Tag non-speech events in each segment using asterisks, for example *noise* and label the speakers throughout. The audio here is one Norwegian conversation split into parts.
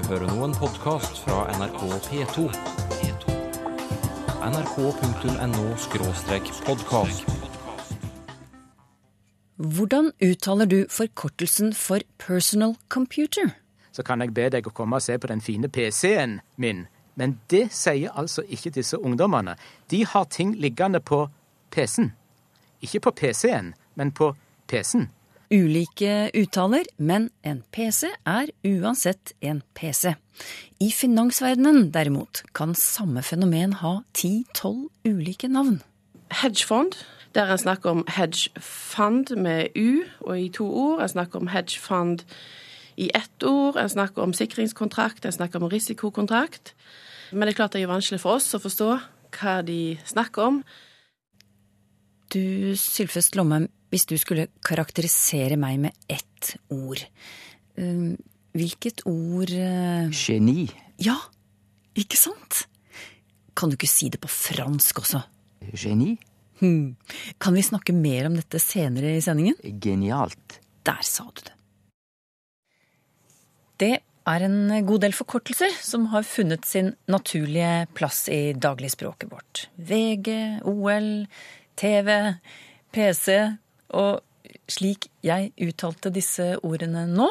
Speaker 1: hører nå en podkast fra NRK P2. nrk.no-podkast.
Speaker 2: Hvordan uttaler du forkortelsen for personal computer?
Speaker 3: så kan jeg be deg å komme og se på den fine PC-en min. Men det sier altså ikke disse ungdommene. De har ting liggende på PC-en. Ikke på PC-en, men på PC-en.
Speaker 2: Ulike uttaler, men en PC er uansett en PC. I finansverdenen derimot kan samme fenomen ha ti-tolv ulike navn.
Speaker 4: hedgefond. Der er snakk om hedgefund med U og i to ord. En snakker om hedgefund i ett ord. En snakker om sikringskontrakt, En snakker om risikokontrakt. Men det er klart det er vanskelig for oss å forstå hva de snakker om.
Speaker 2: Du, Sylfest Lomheim, hvis du skulle karakterisere meg med ett ord, eh, hvilket ord eh,
Speaker 3: Geni.
Speaker 2: Ja, ikke sant? Kan du ikke si det på fransk også?
Speaker 3: Geni?
Speaker 2: Hmm. Kan vi snakke mer om dette senere i sendingen?
Speaker 3: Genialt.
Speaker 2: Der sa du det. Det er en god del forkortelser som har funnet sin naturlige plass i dagligspråket vårt. VG, OL, TV, PC og slik jeg uttalte disse ordene nå,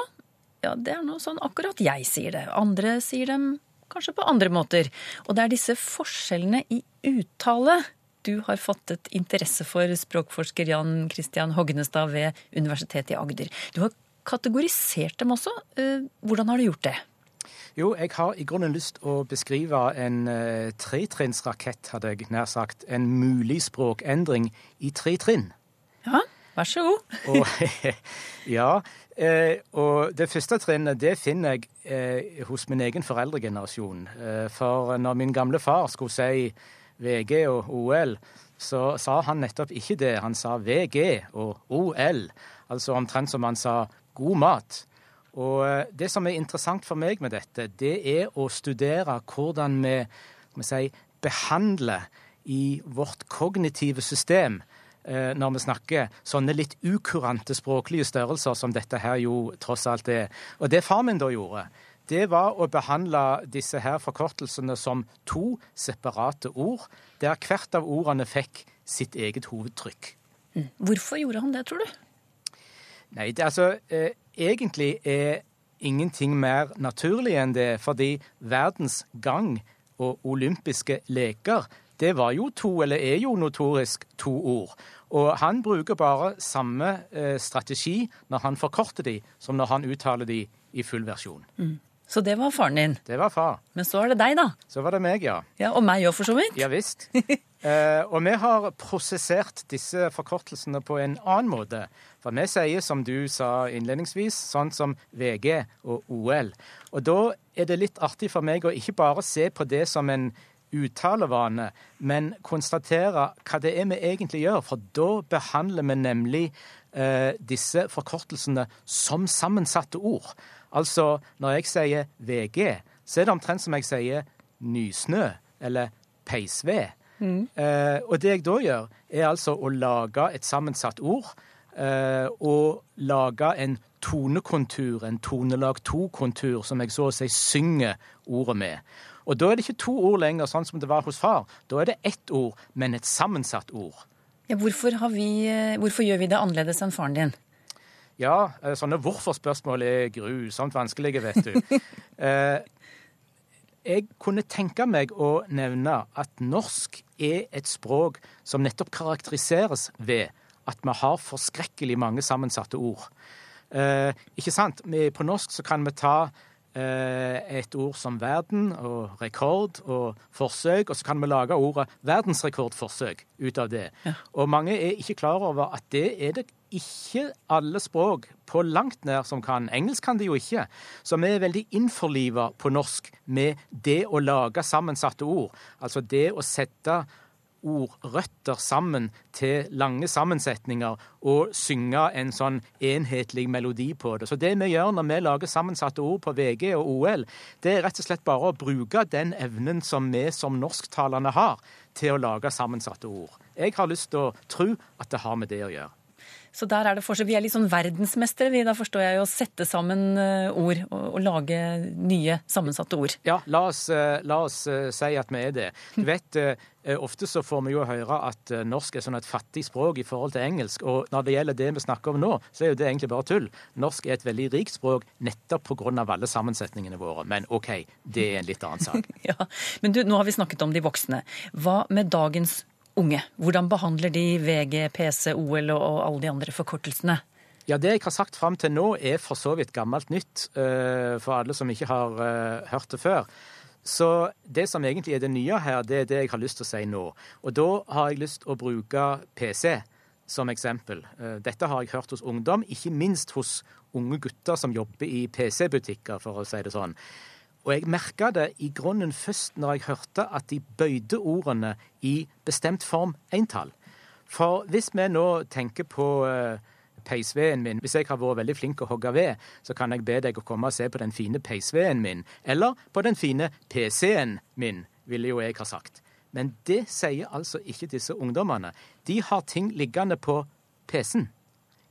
Speaker 2: ja, det er nå sånn akkurat jeg sier det. Andre sier dem kanskje på andre måter. Og det er disse forskjellene i uttale du har fattet interesse for, språkforsker Jan Christian Hognestad ved Universitetet i Agder. Du har kategorisert dem også. Eh, Hvordan har du gjort det?
Speaker 3: Jo, jeg har i grunnen lyst å beskrive en uh, tretrinnsrakett, hadde jeg nær sagt. En mulig språkendring i tre trinn.
Speaker 2: Ja, vær så god.
Speaker 3: Og, *laughs* ja, eh, og det første trinnet det finner jeg eh, hos min egen foreldregenerasjon. Eh, for når min gamle far skulle si VG og OL, så sa han nettopp ikke det. Han sa VG og OL, altså omtrent som han sa god mat. Og det som er interessant for meg med dette, det er å studere hvordan vi, vi si, behandler i vårt kognitive system når vi snakker sånne litt ukurante språklige størrelser som dette her jo tross alt er. Og det far min da gjorde, det var å behandle disse her forkortelsene som to separate ord, der hvert av ordene fikk sitt eget hovedtrykk.
Speaker 2: Hvorfor gjorde han det, tror du?
Speaker 3: Nei, det, altså eh, egentlig er ingenting mer naturlig enn det, fordi verdens gang og olympiske leker, det var jo to, eller er jo notorisk to ord. Og han bruker bare samme eh, strategi når han forkorter de, som når han uttaler de i full versjon.
Speaker 2: Så det var faren din.
Speaker 3: Det var far.
Speaker 2: Men så er det deg, da.
Speaker 3: Så var det meg, ja.
Speaker 2: Ja, Og meg òg, for så vidt.
Speaker 3: Ja visst. *laughs* Eh, og vi har prosessert disse forkortelsene på en annen måte. For vi sier, som du sa innledningsvis, sånn som VG og OL. Og da er det litt artig for meg å ikke bare se på det som en uttalevane, men konstatere hva det er vi egentlig gjør. For da behandler vi nemlig eh, disse forkortelsene som sammensatte ord. Altså, når jeg sier VG, så er det omtrent som jeg sier nysnø eller peisved. Eh, og det jeg da gjør, er altså å lage et sammensatt ord. Eh, og lage en tonekontur, en tonelag to-kontur, som jeg så å si synger ordet med. Og da er det ikke to ord lenger, sånn som det var hos far. Da er det ett ord, men et sammensatt ord.
Speaker 2: Ja, hvorfor, har vi, eh, hvorfor gjør vi det annerledes enn faren din?
Speaker 3: Ja, eh, sånne hvorfor-spørsmål er grusomt vanskelige, vet du. *laughs* Eh, jeg kunne tenke meg å nevne at norsk er et språk som nettopp karakteriseres ved at vi har forskrekkelig mange sammensatte ord. Eh, ikke sant? Vi, på norsk så kan vi ta et ord som verden og rekord og forsøk, og så kan vi lage ordet verdensrekordforsøk ut av det. Og mange er ikke klar over at det er det ikke alle språk på langt nær som kan. Engelsk kan de jo ikke. Så vi er veldig innforliva på norsk med det å lage sammensatte ord. Altså det å sette ordrøtter sammen til lange sammensetninger og synge en sånn enhetlig melodi på det. Så det vi gjør når vi lager sammensatte ord på VG og OL, det er rett og slett bare å bruke den evnen som vi som norsktalende har, til å lage sammensatte ord. Jeg har lyst til å tro at det har med det å gjøre.
Speaker 2: Så der er det forskjell. Vi er litt sånn verdensmestere, vi. Da forstår jeg jo å sette sammen eh, ord og, og lage nye sammensatte ord.
Speaker 3: Ja, la oss, eh, la oss eh, si at vi er det. Du vet, Ofte så får vi jo høre at norsk er sånn et fattig språk i forhold til engelsk. Og når det gjelder det vi snakker om nå, så er jo det egentlig bare tull. Norsk er et veldig rikt språk nettopp pga. alle sammensetningene våre. Men OK, det er en litt annen sak. *laughs*
Speaker 2: Ja, Men du, nå har vi snakket om de voksne. Hva med dagens unge? Hvordan behandler de VG, PC, OL og, alle de andre forkortelsene?
Speaker 3: Ja, Det jeg har sagt fram til nå, er for så vidt gammelt nytt eh, for alle som ikke har eh, hørt det før. Så det som egentlig er det nye her, det er det jeg har lyst til å si nå. Og da har jeg lyst til å bruke PC som eksempel. Eh, dette har jeg hørt hos ungdom, ikke minst hos unge gutter som jobber i PC-butikker, for å si det sånn. Og jeg merka det i grunnen først når jeg hørte at de bøyde ordene i bestemt form entall. For hvis vi nå tenker på uh, peisveden min. Hvis jeg har vært veldig flink å hogge ved, så kan jeg be deg å komme og se på den fine peisveden min. Eller på den fine PC-en min, ville jo jeg ha sagt. Men det sier altså ikke disse ungdommene. De har ting liggende på PC-en.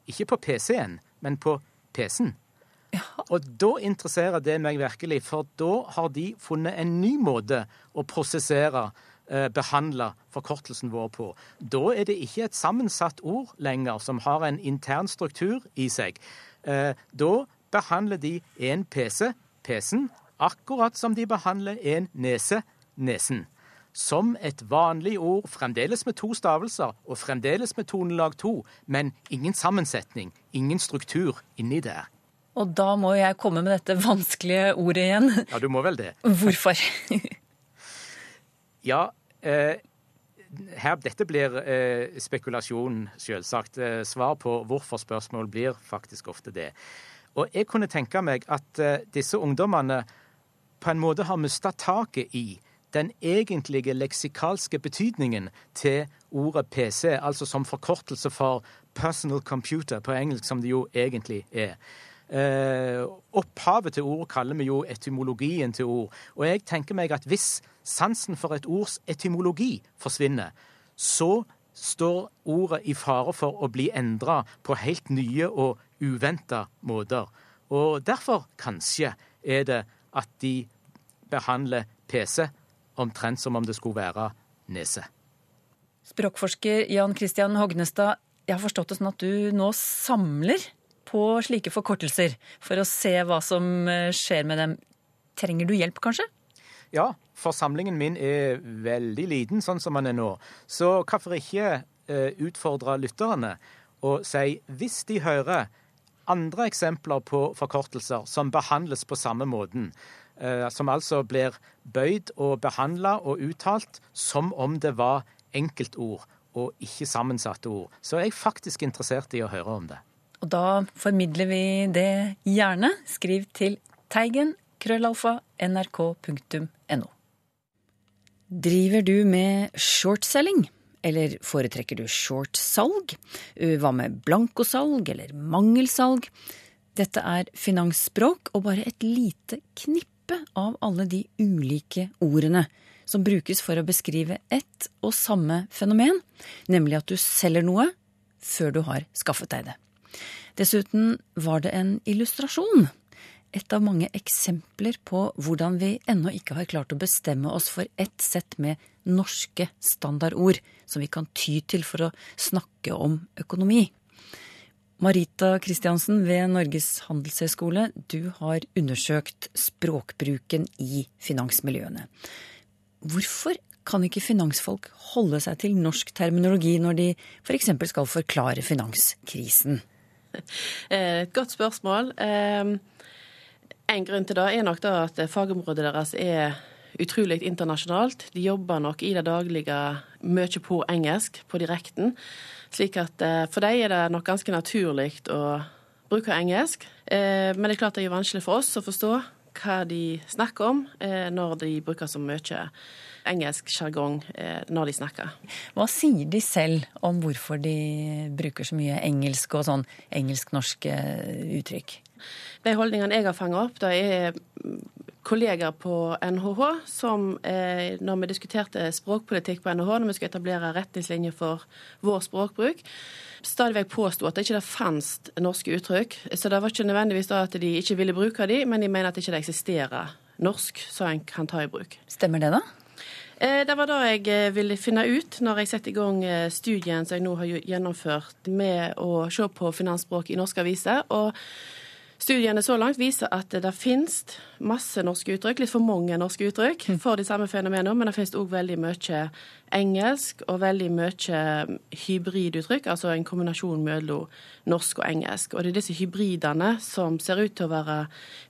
Speaker 3: Ikke på PC-en, men på PC-en. Ja. Og da interesserer det meg virkelig, for da har de funnet en ny måte å prosessere Eh, behandle forkortelsen vår på. Da er det ikke et sammensatt ord lenger som har en intern struktur i seg. Eh, da behandler de en PC, PC-en, akkurat som de behandler en nese, nesen. Som et vanlig ord, fremdeles med to stavelser og fremdeles med tonelag to, men ingen sammensetning, ingen struktur inni der.
Speaker 2: Og da må jeg komme med dette vanskelige ordet igjen.
Speaker 3: Ja, du må vel det.
Speaker 2: Hvorfor? *laughs*
Speaker 3: ja, Eh, her, dette blir eh, spekulasjon, selvsagt. Eh, svar på hvorfor-spørsmål blir faktisk ofte det. Og jeg kunne tenke meg at eh, disse ungdommene på en måte har mista taket i den egentlige leksikalske betydningen til ordet PC, altså som forkortelse for personal computer på engelsk, som det jo egentlig er. Eh, opphavet til ord kaller vi jo etymologien til ord. Og jeg tenker meg at hvis sansen for et ords etymologi forsvinner, så står ordet i fare for å bli endra på helt nye og uventa måter. Og derfor, kanskje, er det at de behandler PC omtrent som om det skulle være nese.
Speaker 2: Språkforsker Jan Christian Hognestad, jeg har forstått det sånn at du nå samler på slike forkortelser for å se hva som eh, skjer med dem. Trenger du hjelp, kanskje?
Speaker 3: Ja, forsamlingen min er veldig liten sånn som den er nå. Så hvorfor ikke eh, utfordre lytterne og si hvis de hører andre eksempler på forkortelser som behandles på samme måten, eh, som altså blir bøyd og behandla og uttalt som om det var enkeltord og ikke sammensatte ord, så er jeg faktisk interessert i å høre om det.
Speaker 2: Og da formidler vi det gjerne. Skriv til Teigen krøllalfa nrk.no. Driver du med shortselling? Eller foretrekker du shortsalg? Hva med blankosalg eller mangelsalg? Dette er finansspråk og bare et lite knippe av alle de ulike ordene som brukes for å beskrive ett og samme fenomen, nemlig at du selger noe før du har skaffet deg det. Dessuten var det en illustrasjon et av mange eksempler på hvordan vi ennå ikke har klart å bestemme oss for ett sett med norske standardord som vi kan ty til for å snakke om økonomi. Marita Kristiansen ved Norges handelshøyskole, du har undersøkt språkbruken i finansmiljøene. Hvorfor kan ikke finansfolk holde seg til norsk terminologi når de f.eks. For skal forklare finanskrisen?
Speaker 4: Eh, et godt spørsmål. Eh, en grunn til det er nok da at fagområdet deres er utrolig internasjonalt. De jobber nok i det daglige mye på engelsk, på direkten. Slik at eh, for dem er det nok ganske naturlig å bruke engelsk. Eh, men det er klart det er vanskelig for oss å forstå hva de snakker om eh, når de bruker så mye engelsk sjargong når de snakker.
Speaker 2: Hva sier de selv om hvorfor de bruker så mye engelsk og sånn engelsk-norske uttrykk?
Speaker 4: De holdningene jeg har fanga opp, det er kollegaer på NHH som, eh, når vi diskuterte språkpolitikk på NHH, når vi skulle etablere retningslinjer for vår språkbruk, stadig vekk påsto at det ikke fantes norske uttrykk. Så det var ikke nødvendigvis da at de ikke ville bruke de, men de mener at det ikke eksisterer norsk som en kan ta i bruk.
Speaker 2: Stemmer det, da?
Speaker 4: Eh, det var det jeg eh, ville finne ut når jeg setter i gang eh, studien som jeg nå har gjennomført med å se på finansspråk i norske aviser. og Studiene så langt viser at det finnes masse norske uttrykk, litt for mange norske uttrykk mm. for de samme fenomenene, men det finnes òg veldig mye engelsk og veldig mye hybriduttrykk, altså en kombinasjon mellom norsk og engelsk. Og det er disse hybridene som ser ut til å være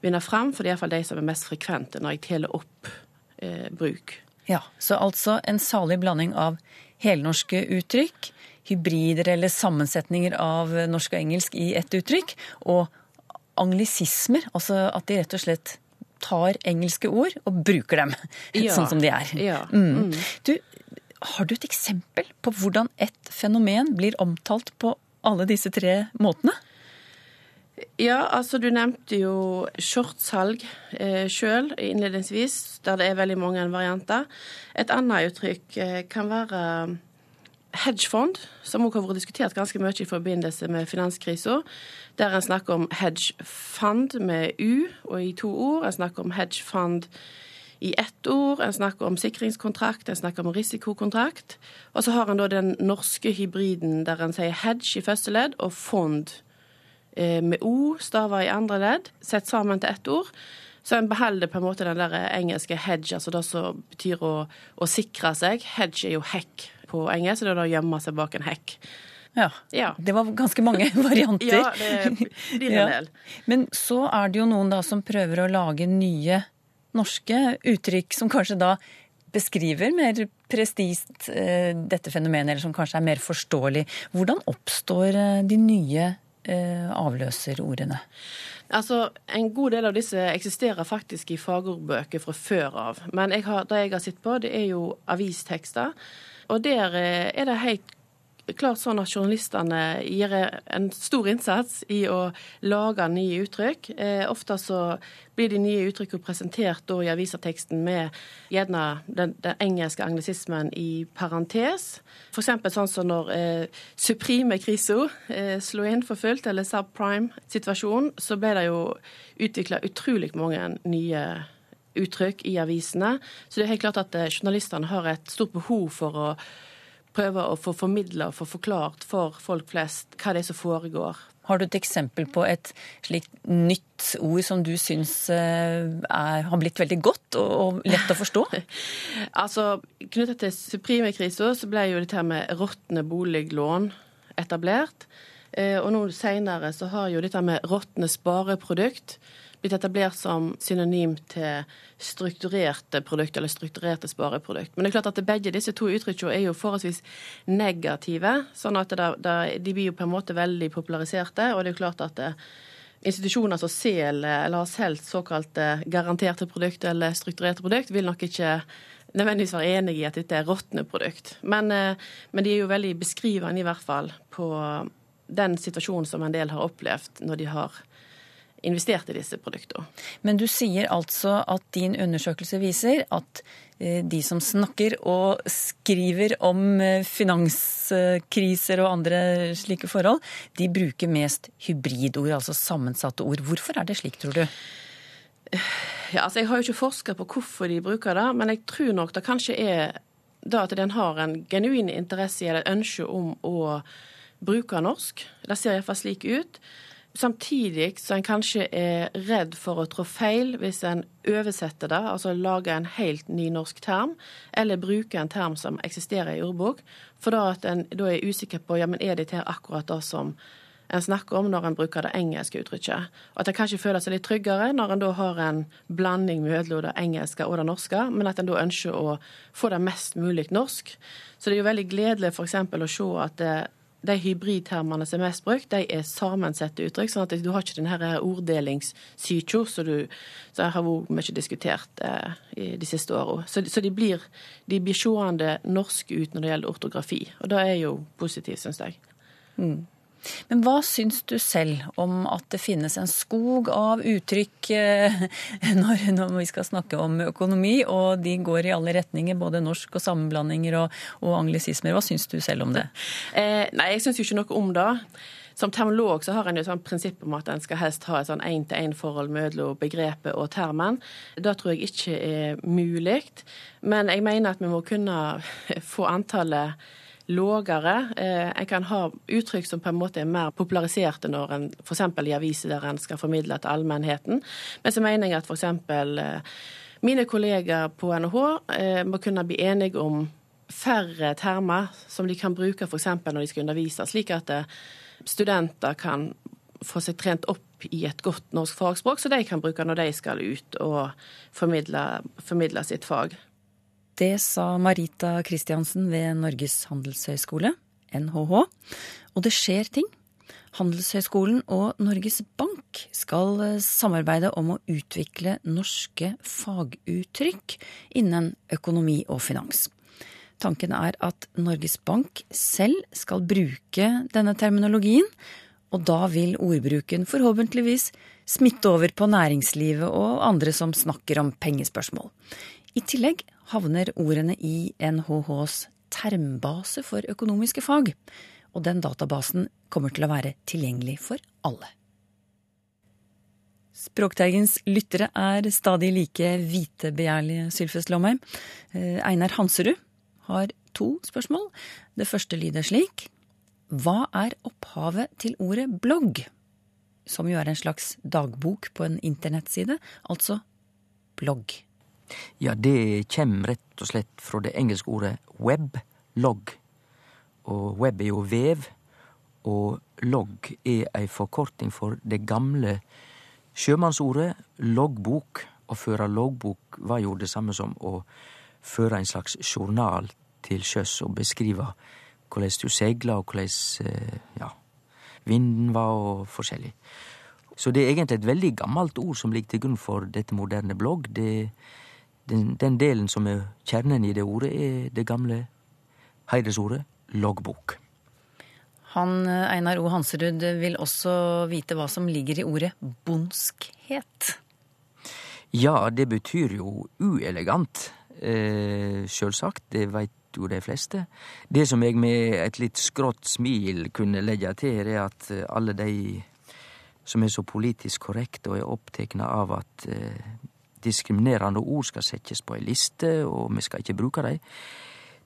Speaker 4: vinne fram, for det er iallfall de som er mest frekvente når jeg teller opp eh, bruk.
Speaker 2: Ja, Så altså en salig blanding av helnorske uttrykk, hybrider eller sammensetninger av norsk og engelsk i ett uttrykk, og anglisismer. Altså at de rett og slett tar engelske ord og bruker dem *laughs* ja. sånn som de er.
Speaker 4: Ja. Mm.
Speaker 2: Du, har du et eksempel på hvordan et fenomen blir omtalt på alle disse tre måtene?
Speaker 4: Ja, altså du nevnte jo shortsalg eh, sjøl innledningsvis, der det er veldig mange varianter. Et annet uttrykk eh, kan være hedgefond, som også har vært diskutert ganske mye i forbindelse med finanskrisa. Der en snakker om hedgefund med U og i to ord. En snakker om hedgefund i ett ord. En snakker om sikringskontrakt, en snakker om risikokontrakt. Og så har en da den norske hybriden der en sier hedge i første ledd og fond eh, med O staver i andre ledd, sett sammen til ett ord. Så en beholder på en måte den der engelske hedge, altså det som betyr å, å sikre seg. Hedge er jo hekk på engelsk, det er å gjemme seg bak en hekk.
Speaker 2: Ja. ja. Det var ganske mange *laughs* *laughs* varianter.
Speaker 4: ja, det *laughs* blir en del.
Speaker 2: Ja. Men så er det jo noen da som prøver å lage nye norske uttrykk som kanskje da beskriver mer prestist eh, dette fenomenet, eller som kanskje er mer forståelig. Hvordan oppstår eh, de nye eh, avløserordene?
Speaker 4: Altså, En god del av disse eksisterer faktisk i fagordbøker fra før av. Men jeg har, det jeg har sett på, det er jo avistekster og der eh, er det helt klart sånn at journalistene gir en stor innsats i å lage nye uttrykk. Eh, ofte så blir de nye uttrykkene presentert da i aviserteksten med gjerne den, den engelske anglisismen i parentes. F.eks. sånn som når eh, supreme-krisa eh, slo inn for fullt, eller subprime-situasjonen, så ble det jo utvikla utrolig mange nye uttrykk i avisene. Så det er helt klart at eh, journalistene har et stort behov for å prøve å få formidla og få forklart for folk flest hva det er som foregår.
Speaker 2: Har du et eksempel på et slikt nytt ord som du syns eh, har blitt veldig godt og, og lett å forstå? *laughs*
Speaker 4: altså, Knytta til suprimekrisa så ble jo dette med råtne boliglån etablert. Eh, og nå seinere så har jo dette med råtne spareprodukt blitt etablert som synonym til strukturerte produkter, eller strukturerte spareprodukt. Men det er klart at begge disse to uttrykkene er jo forholdsvis negative, sånn at det, det, de blir jo på en måte veldig populariserte. Og det er jo klart at det, eh, institusjoner som selger eller har solgt såkalte garanterte produkter eller strukturerte produkter, vil nok ikke nødvendigvis være enig i at dette er råtne produkt. Men, eh, men de er jo veldig beskrivende, i hvert fall, på den situasjonen som en del har opplevd når de har investert i disse produktene.
Speaker 2: Men du sier altså at din undersøkelse viser at eh, de som snakker og skriver om eh, finanskriser og andre slike forhold, de bruker mest hybridord, altså sammensatte ord. Hvorfor er det slik, tror du?
Speaker 4: Ja, altså Jeg har jo ikke forska på hvorfor de bruker det, men jeg tror nok det kanskje er da at den har en genuin interesse eller ønske om å bruke norsk. Det ser iallfall slik ut. Samtidig så en kanskje er redd for å trå feil hvis en oversetter det, altså lager en helt ny norsk term, eller bruker en term som eksisterer i ordbok, for da at en da er usikker på ja, men er dette akkurat det som en snakker om når en bruker det engelske uttrykket. At en kanskje føler seg litt tryggere når en da har en blanding mellom det engelske og det norske, men at en da ønsker å få det mest mulig norsk. Så det er jo veldig gledelig f.eks. å se at det de hybridtermene som er mest brukt, de er sammensette uttrykk. sånn at du har ikke denne orddelingssyka som, har vært mye diskutert eh, de siste åra. Så, så, de blir, de blir seende norske ut når det gjelder ortografi. Og det er jo positivt, syns jeg. Mm.
Speaker 2: Men hva syns du selv om at det finnes en skog av uttrykk eh, *laughs* når, når vi skal snakke om økonomi, og de går i alle retninger, både norsk og sammenblandinger og, og anglisismer. Hva syns du selv om det? *laughs*
Speaker 4: Eh, nei, jeg syns jo ikke noe om det. Som termolog så har en jo sånn prinsipp om at en skal helst ha et sånn én-til-én-forhold mellom begrepet og termen. Det tror jeg ikke er mulig. Men jeg mener at vi må kunne *laughs* få antallet lågere. Eh, en kan ha uttrykk som på en måte er mer populariserte når en f.eks. i aviser der en skal formidle til allmennheten. Men så mener jeg at f.eks. Eh, mine kollegaer på NHH eh, må kunne bli enige om færre termer som de kan bruke f.eks. når de skal undervise, slik at studenter kan få seg trent opp i et godt norsk fagspråk, så de kan bruke når de skal ut og formidle, formidle sitt fag.
Speaker 2: Det sa Marita Kristiansen ved Norges handelshøyskole, NHH. Og det skjer ting. Handelshøyskolen og Norges Bank skal samarbeide om å utvikle norske faguttrykk innen økonomi og finans. Tanken er at Norges Bank selv skal bruke denne terminologien, og da vil ordbruken forhåpentligvis smitte over på næringslivet og andre som snakker om pengespørsmål. I tillegg havner ordene i NHHs termbase for økonomiske fag, og den databasen kommer til å være tilgjengelig for alle. Språkteigens lyttere er stadig like vitebegjærlige, Sylfest Lomheim. Eh, Einar Hanserud har to spørsmål. Det første lyder slik. Hva er opphavet til ordet blogg? Som jo er en slags dagbok på en internettside, altså blogg.
Speaker 5: Ja, det kjem rett og slett fra det engelske ordet web, logg. Og web er jo vev, og logg er ei forkorting for det gamle sjømannsordet loggbok. Å føre loggbok var jo det samme som å føre en slags journal til sjøs og beskrive korleis du segla, og korleis eh, ja, vinden var, og forskjellig. Så det er egentlig et veldig gammelt ord som ligger til grunn for dette moderne blogg. Det, den, den, delen som er kjernen i det ordet, er det gamle heidersordet loggbok.
Speaker 2: Han Einar O. Hanserud vil også vite hva som ligger i ordet bondskhet.
Speaker 5: Ja, det betyr jo uelegant. Eh, sjølsagt, det veit jo de fleste. Det som jeg med et litt skrått smil kunne legge til, er at eh, alle de som er så politisk korrekte og er opptekne av at eh, diskriminerende ord skal settes på ei liste, og vi skal ikke bruke dem,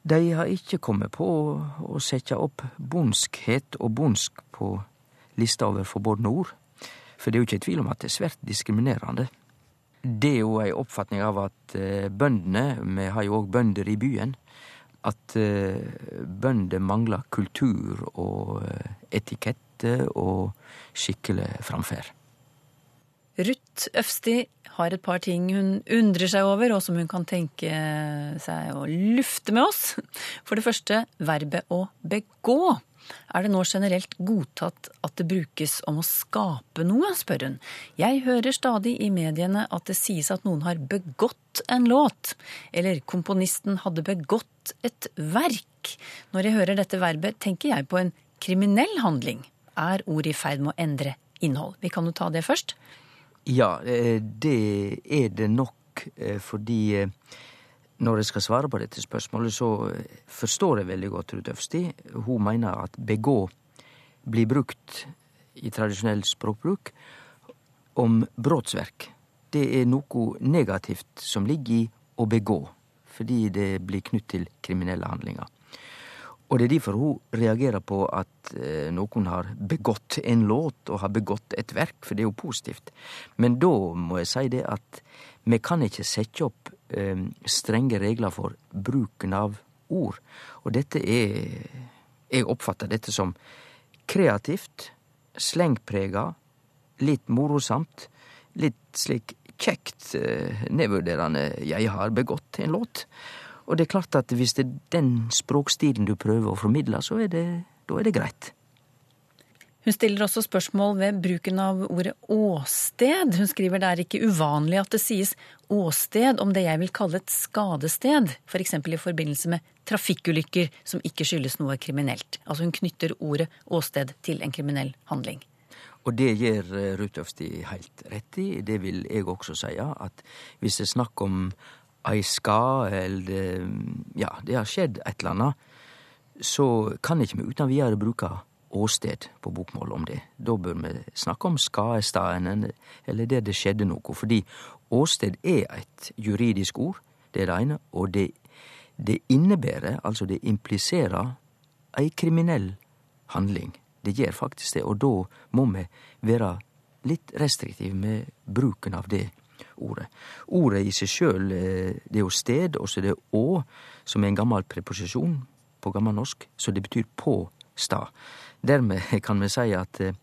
Speaker 5: de har ikke kommet på å sette opp bondskhet og bondsk på lista over forbudne ord. For det er jo ikke tvil om at det er svært diskriminerende. Det er jo ei oppfatning av at eh, bøndene, vi har jo òg bønder i byen, at eh, bønder mangler kultur og eh, etikette og skikkelig framferd.
Speaker 2: Ruth Øfsti har et par ting hun undrer seg over, og som hun kan tenke seg å lufte med oss. For det første verbet å begå. Er det nå generelt godtatt at det brukes om å skape noe, spør hun. Jeg hører stadig i mediene at det sies at noen har begått en låt, eller komponisten hadde begått et verk. Når jeg hører dette verbet, tenker jeg på en kriminell handling. Er ordet i ferd med å endre innhold? Vi kan jo ta det først.
Speaker 5: Ja, eh, det er det nok, eh, fordi eh, når jeg skal svare på dette spørsmålet, så forstår jeg veldig godt Ruth Øfsti. Hun mener at begå blir brukt i tradisjonell språkbruk om brotsverk. Det er noe negativt som ligger i å begå, fordi det blir knytt til kriminelle handlinger. Og det er derfor hun reagerer på at eh, noen har begått en låt og har begått et verk, for det er jo positivt. Men da må jeg si det at vi kan ikke sette opp eh, strenge regler for bruken av ord. Og dette er Jeg oppfatter dette som kreativt, slengprega, litt morosamt, litt slik kjekt eh, nedvurderende 'jeg har begått en låt'. Og det er klart at hvis det er den språkstilen du prøver å formidle, så er det, da er det greit.
Speaker 2: Hun stiller også spørsmål ved bruken av ordet åsted. Hun skriver det er ikke uvanlig at det sies åsted om det jeg vil kalle et skadested, f.eks. For i forbindelse med trafikkulykker som ikke skyldes noe kriminelt. Altså hun knytter ordet åsted til en kriminell handling.
Speaker 5: Og det gjør eh, helt rett i. Det vil jeg også si, at hvis det er snakk om ei skade, eller ja, det har skjedd et eller annet, så kan ikke vi uten videre bruke åsted på bokmål om det. Da bør vi snakke om skadestaden, eller der det skjedde noe. Fordi åsted er et juridisk ord, det er det ene, og det, det innebærer, altså det impliserer, ei kriminell handling. Det gjør faktisk det, og da må vi være litt restriktive med bruken av det ordet. Ordet i seg sjøl, eh, det er jo sted, og så er det å, som er en gammel preposisjon på gammel norsk, så det betyr på stad. Dermed *laughs* kan vi si at eh,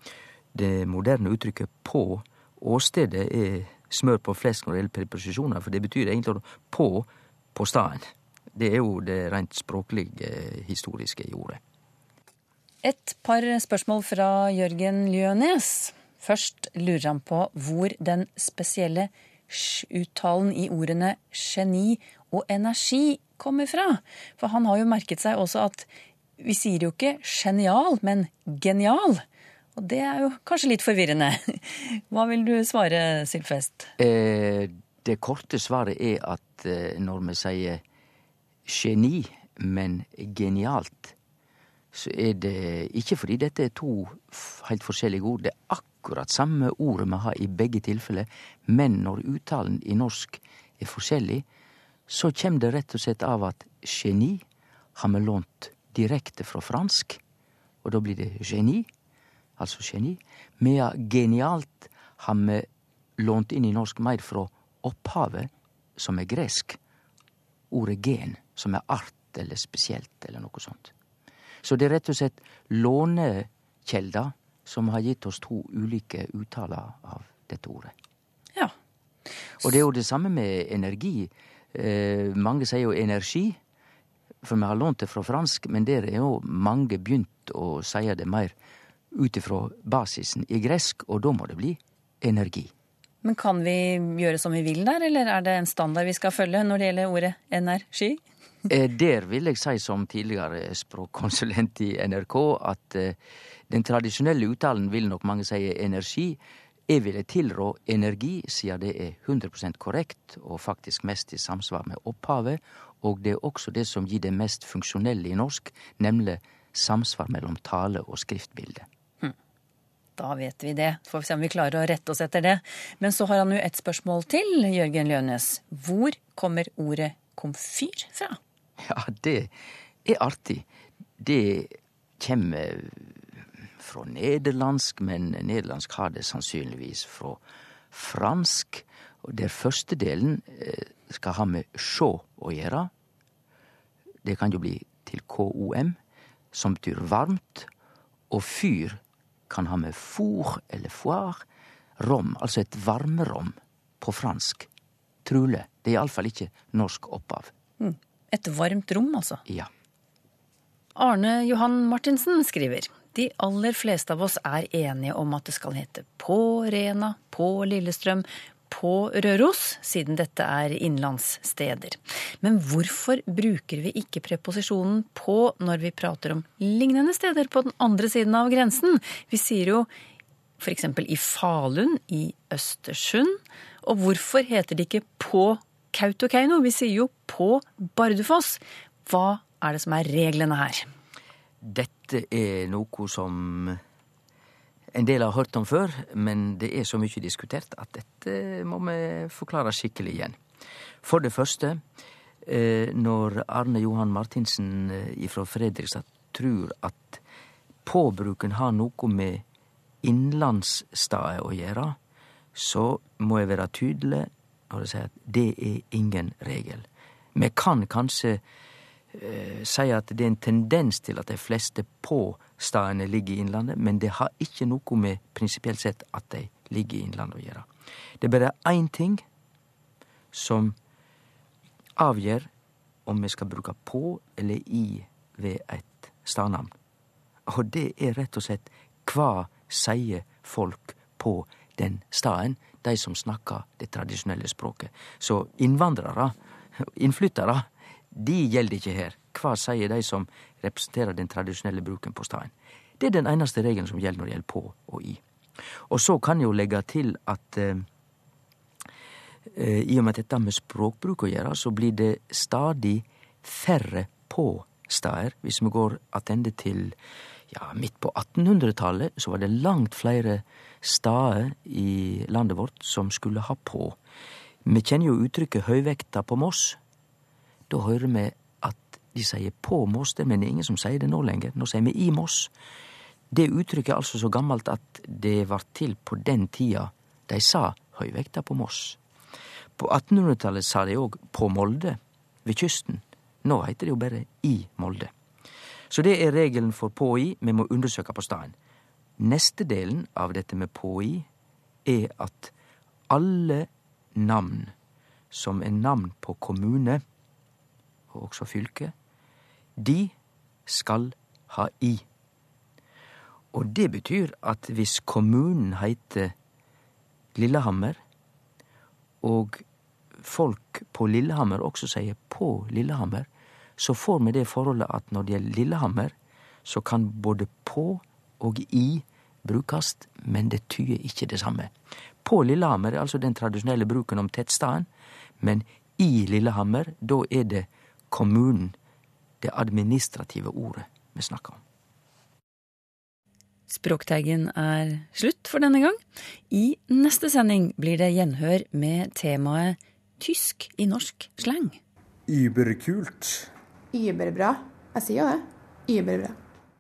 Speaker 5: det moderne uttrykket på åstedet er smør på flesk når det gjelder preposisjoner, for det betyr egentlig på på staden. Det er jo det rent språklige, eh, historiske i ordet.
Speaker 2: Et par spørsmål fra Jørgen Ljønes. Først lurer han på hvor den spesielle sj-uttalen i ordene geni og energi kommer fra. For han har jo merket seg også at vi sier jo ikke genial, men genial. Og det er jo kanskje litt forvirrende. *laughs* Hva vil du svare, Sylfest?
Speaker 5: Eh, det korte svaret er at eh, når vi sier geni, men genialt, så er det ikke fordi dette er to helt forskjellige ord. Det er akkurat samme ordet vi har i begge tilfeller, men når uttalen i norsk er forskjellig, så kjem det rett og slett av at geni har vi lånt direkte fra fransk, og da blir det geni, altså geni. Medan genialt har vi lånt inn i norsk meir fra opphavet, som er gresk. Ordet gen, som er art eller spesielt eller noe sånt. Så det er rett og slett lånekjelder som har gitt oss to ulike uttaler av dette ordet.
Speaker 2: Ja.
Speaker 5: Og det er jo det samme med energi. Eh, mange sier jo energi. For vi har lånt det fra fransk, men der er jo mange begynt å si det mer ut ifra basisen i gresk, og da må det bli energi.
Speaker 2: Men kan vi gjøre som vi vil der, eller er det en standard vi skal følge når det gjelder ordet energi? *laughs*
Speaker 5: Eh, der vil jeg si som tidligere språkkonsulent i NRK at eh, den tradisjonelle uttalen vil nok mange si energi. Jeg ville tilrå energi, siden det er 100% korrekt og faktisk mest i samsvar med opphavet, og det er også det som gir det mest funksjonelle i norsk, nemlig samsvar mellom tale og skriftbilde.
Speaker 2: Hm. Da vet vi det. Får vi se om vi klarer å rette oss etter det. Men så har han jo et spørsmål til, Jørgen Lønes. Hvor kommer ordet komfyr fra?
Speaker 5: Ja, det er artig. Det kjem fra nederlandsk, men nederlandsk har det sannsynligvis fra fransk. Og der første delen eh, skal ha med sjå å gjøre. Det kan jo bli til KOM, som betyr varmt. Og fyr kan ha med four eller foir, Rom, altså et varmerom på fransk. Trule. Det er iallfall ikke norsk opphav.
Speaker 2: Mm. Et varmt rom, altså?
Speaker 5: Ja.
Speaker 2: Arne Johan Martinsen skriver de aller fleste av oss er enige om at det skal hete på Rena, på Lillestrøm, på Røros, siden dette er innlandssteder. Men hvorfor bruker vi ikke preposisjonen på når vi prater om lignende steder på den andre siden av grensen? Vi sier jo f.eks. i Falun, i Østersund. Og hvorfor heter det ikke på Kautokeino? Vi sier jo på Bardufoss. Hva er det som er reglene her?
Speaker 5: Dette er noe som en del har hørt om før, men det er så mye diskutert at dette må vi forklare skikkelig igjen. For det første, eh, når Arne Johan Martinsen eh, fra Fredrikstad tror at påbruken har noe med innlandsstedet å gjøre, så må jeg være tydelig når jeg sier at det er ingen regel. Vi kan kanskje eh, seie at det er en tendens til at de fleste på-stadene ligger i Innlandet, men det har ikke noe med prinsipielt sett at de ligger i Innlandet å gjøre. Det er bare én ting som avgjør om vi skal bruke på eller i ved et stadnamn. Og det er rett og slett Hva sier folk på den staden, de som snakker det tradisjonelle språket? Så innvandrere, innflyttere, de gjelder ikke her. Hva sier de som representerer den tradisjonelle bruken på staden? Det er den eneste regelen som gjelder når det gjelder på og i. Og så kan jeg jo legge til at eh, i og med dette med språkbruk å gjøre, så blir det stadig færre på-stader. Hvis vi går attende til ja, midt på 1800-tallet, så var det langt flere stader i landet vårt som skulle ha på. Vi kjenner jo uttrykket 'høyvekta på Moss'. Da hører vi at de sier 'på Moss', det, men det er ingen som sier det nå lenger. Nå sier vi 'i Moss'. Det uttrykket er altså så gammelt at det var til på den tida de sa 'høyvekta på Moss'. På 1800-tallet sa de òg 'på Molde', ved kysten. Nå heter det jo bare 'i Molde'. Så det er regelen for på i. Vi må undersøke på staden. Neste delen av dette med på i er at alle navn som er navn på kommune, og også fylke, de skal ha i. Og det betyr at hvis kommunen heiter Lillehammer, og folk på Lillehammer også sier på Lillehammer, så får vi det forholdet at når det gjelder Lillehammer, så kan både på og i brukast, men det tyder ikke det samme. På Lillehammer er altså den tradisjonelle bruken om tettstaden, men i Lillehammer, da er det kommunen, det administrative ordet, vi snakker om.
Speaker 2: Språkteigen er slutt for denne gang. I neste sending blir det gjenhør med temaet tysk i norsk slang.
Speaker 6: Überkult.
Speaker 7: Überbra. Jeg sier jo det. Überbra.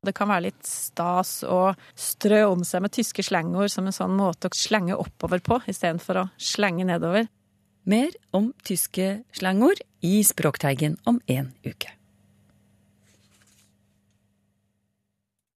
Speaker 8: Det kan være litt stas å strø om seg med tyske slengord som en sånn måte å slenge oppover på, istedenfor å slenge nedover.
Speaker 2: Mer om tyske slangord i Språkteigen om en uke.